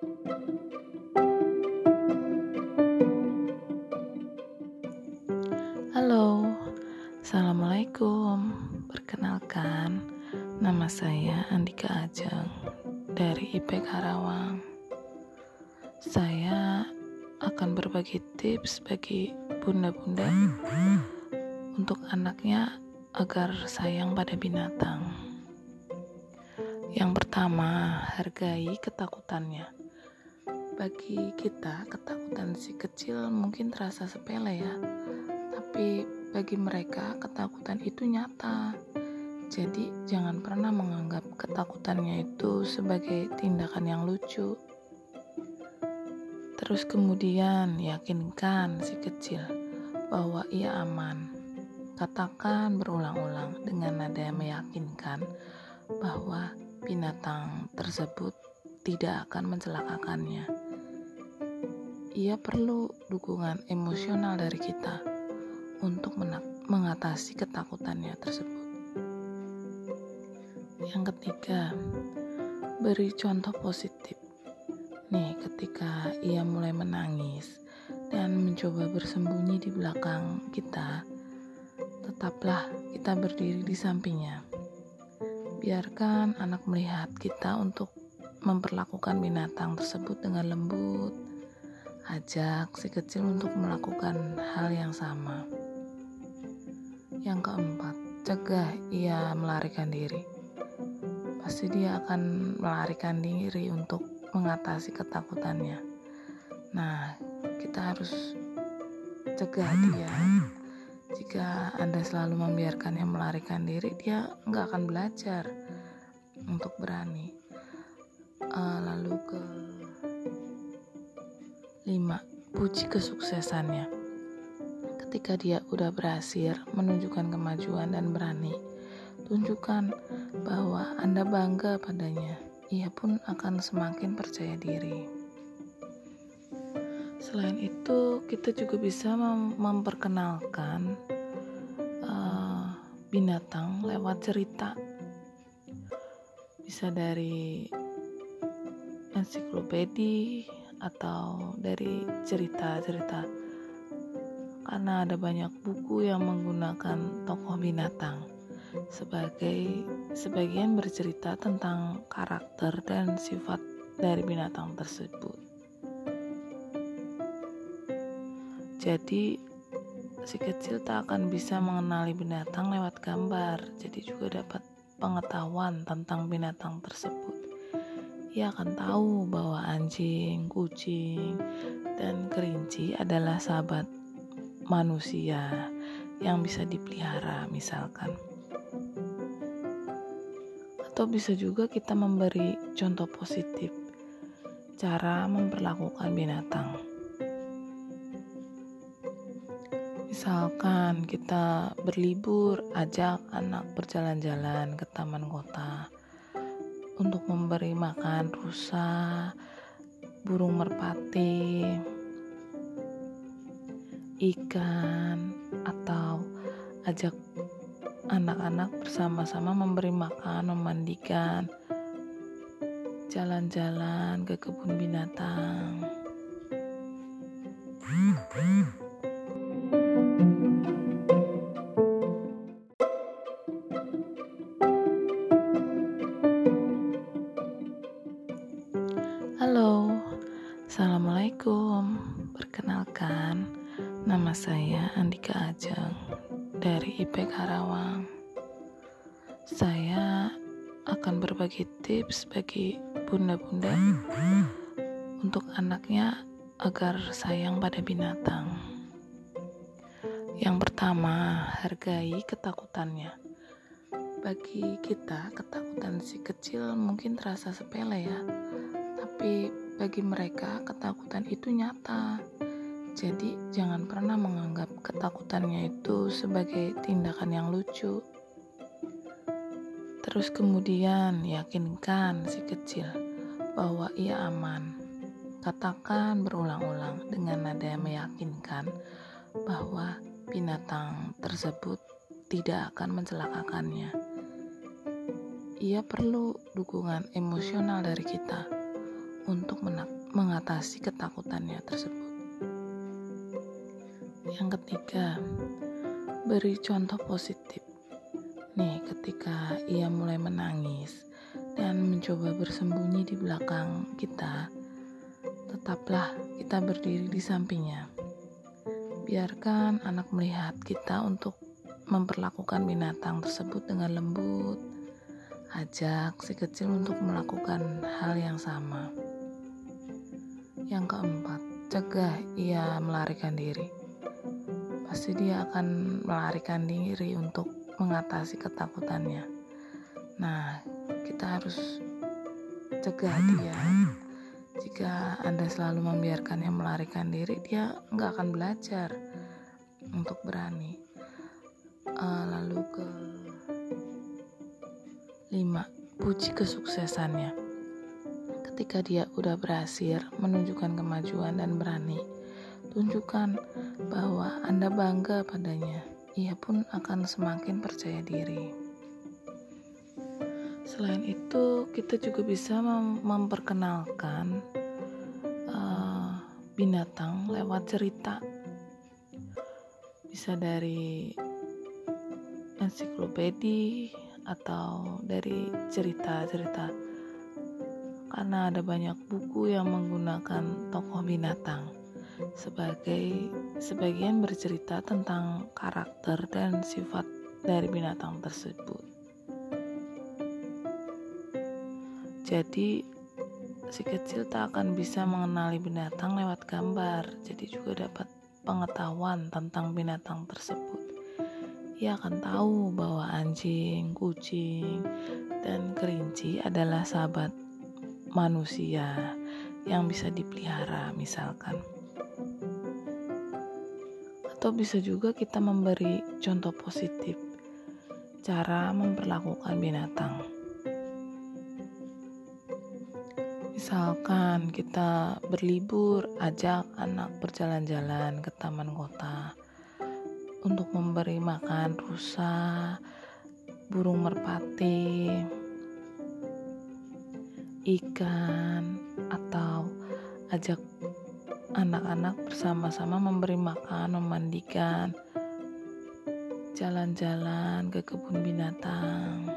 Halo, Assalamualaikum Perkenalkan, nama saya Andika Ajeng dari IP Karawang Saya akan berbagi tips bagi bunda-bunda untuk anaknya agar sayang pada binatang. Yang pertama, hargai ketakutannya. Bagi kita, ketakutan si kecil mungkin terasa sepele ya, tapi bagi mereka ketakutan itu nyata. Jadi, jangan pernah menganggap ketakutannya itu sebagai tindakan yang lucu. Terus kemudian yakinkan si kecil bahwa ia aman Katakan berulang-ulang dengan nada yang meyakinkan bahwa binatang tersebut tidak akan mencelakakannya. Ia perlu dukungan emosional dari kita untuk mengatasi ketakutannya tersebut. Yang ketiga, beri contoh positif. Nih, ketika ia mulai menangis dan mencoba bersembunyi di belakang kita, tetaplah kita berdiri di sampingnya. Biarkan anak melihat kita untuk memperlakukan binatang tersebut dengan lembut. Ajak si kecil untuk melakukan hal yang sama. Yang keempat, cegah ia melarikan diri. Pasti dia akan melarikan diri untuk mengatasi ketakutannya. Nah, kita harus cegah dia jika Anda selalu membiarkannya melarikan diri, dia nggak akan belajar untuk berani. Uh, lalu ke lima, puji kesuksesannya. Ketika dia udah berhasil menunjukkan kemajuan dan berani, tunjukkan bahwa Anda bangga padanya. Ia pun akan semakin percaya diri. Selain itu, kita juga bisa mem memperkenalkan uh, binatang lewat cerita. Bisa dari ensiklopedi atau dari cerita-cerita. Karena ada banyak buku yang menggunakan tokoh binatang sebagai sebagian bercerita tentang karakter dan sifat dari binatang tersebut. Jadi si kecil tak akan bisa mengenali binatang lewat gambar, jadi juga dapat pengetahuan tentang binatang tersebut. Ia akan tahu bahwa anjing, kucing, dan kerinci adalah sahabat manusia yang bisa dipelihara, misalkan. Atau bisa juga kita memberi contoh positif cara memperlakukan binatang. Misalkan kita berlibur, ajak anak berjalan-jalan ke taman kota untuk memberi makan rusa, burung merpati, ikan, atau ajak anak-anak bersama-sama memberi makan, memandikan, jalan-jalan ke kebun binatang. Assalamualaikum. Perkenalkan, nama saya Andika Ajeng dari IP Karawang. Saya akan berbagi tips bagi bunda-bunda untuk anaknya agar sayang pada binatang. Yang pertama, hargai ketakutannya. Bagi kita, ketakutan si kecil mungkin terasa sepele ya, tapi bagi mereka ketakutan itu nyata. Jadi, jangan pernah menganggap ketakutannya itu sebagai tindakan yang lucu. Terus kemudian yakinkan si kecil bahwa ia aman. Katakan berulang-ulang dengan nada yang meyakinkan bahwa binatang tersebut tidak akan mencelakakannya. Ia perlu dukungan emosional dari kita untuk mengatasi ketakutannya tersebut. Yang ketiga, beri contoh positif. Nih, ketika ia mulai menangis dan mencoba bersembunyi di belakang kita, tetaplah kita berdiri di sampingnya. Biarkan anak melihat kita untuk memperlakukan binatang tersebut dengan lembut. Ajak si kecil untuk melakukan hal yang sama. Yang keempat, cegah ia melarikan diri. Pasti dia akan melarikan diri untuk mengatasi ketakutannya. Nah, kita harus cegah dia. Jika Anda selalu membiarkannya melarikan diri, dia nggak akan belajar untuk berani. Uh, lalu ke lima, puji kesuksesannya ketika dia udah berhasil menunjukkan kemajuan dan berani, tunjukkan bahwa Anda bangga padanya. Ia pun akan semakin percaya diri. Selain itu, kita juga bisa mem memperkenalkan uh, binatang lewat cerita. Bisa dari ensiklopedia atau dari cerita-cerita karena ada banyak buku yang menggunakan tokoh binatang sebagai sebagian bercerita tentang karakter dan sifat dari binatang tersebut. Jadi si kecil tak akan bisa mengenali binatang lewat gambar, jadi juga dapat pengetahuan tentang binatang tersebut. Ia akan tahu bahwa anjing, kucing, dan kerinci adalah sahabat manusia yang bisa dipelihara misalkan. Atau bisa juga kita memberi contoh positif cara memperlakukan binatang. Misalkan kita berlibur ajak anak berjalan-jalan ke taman kota untuk memberi makan rusa burung merpati ikan atau ajak anak-anak bersama-sama memberi makan, memandikan, jalan-jalan ke kebun binatang.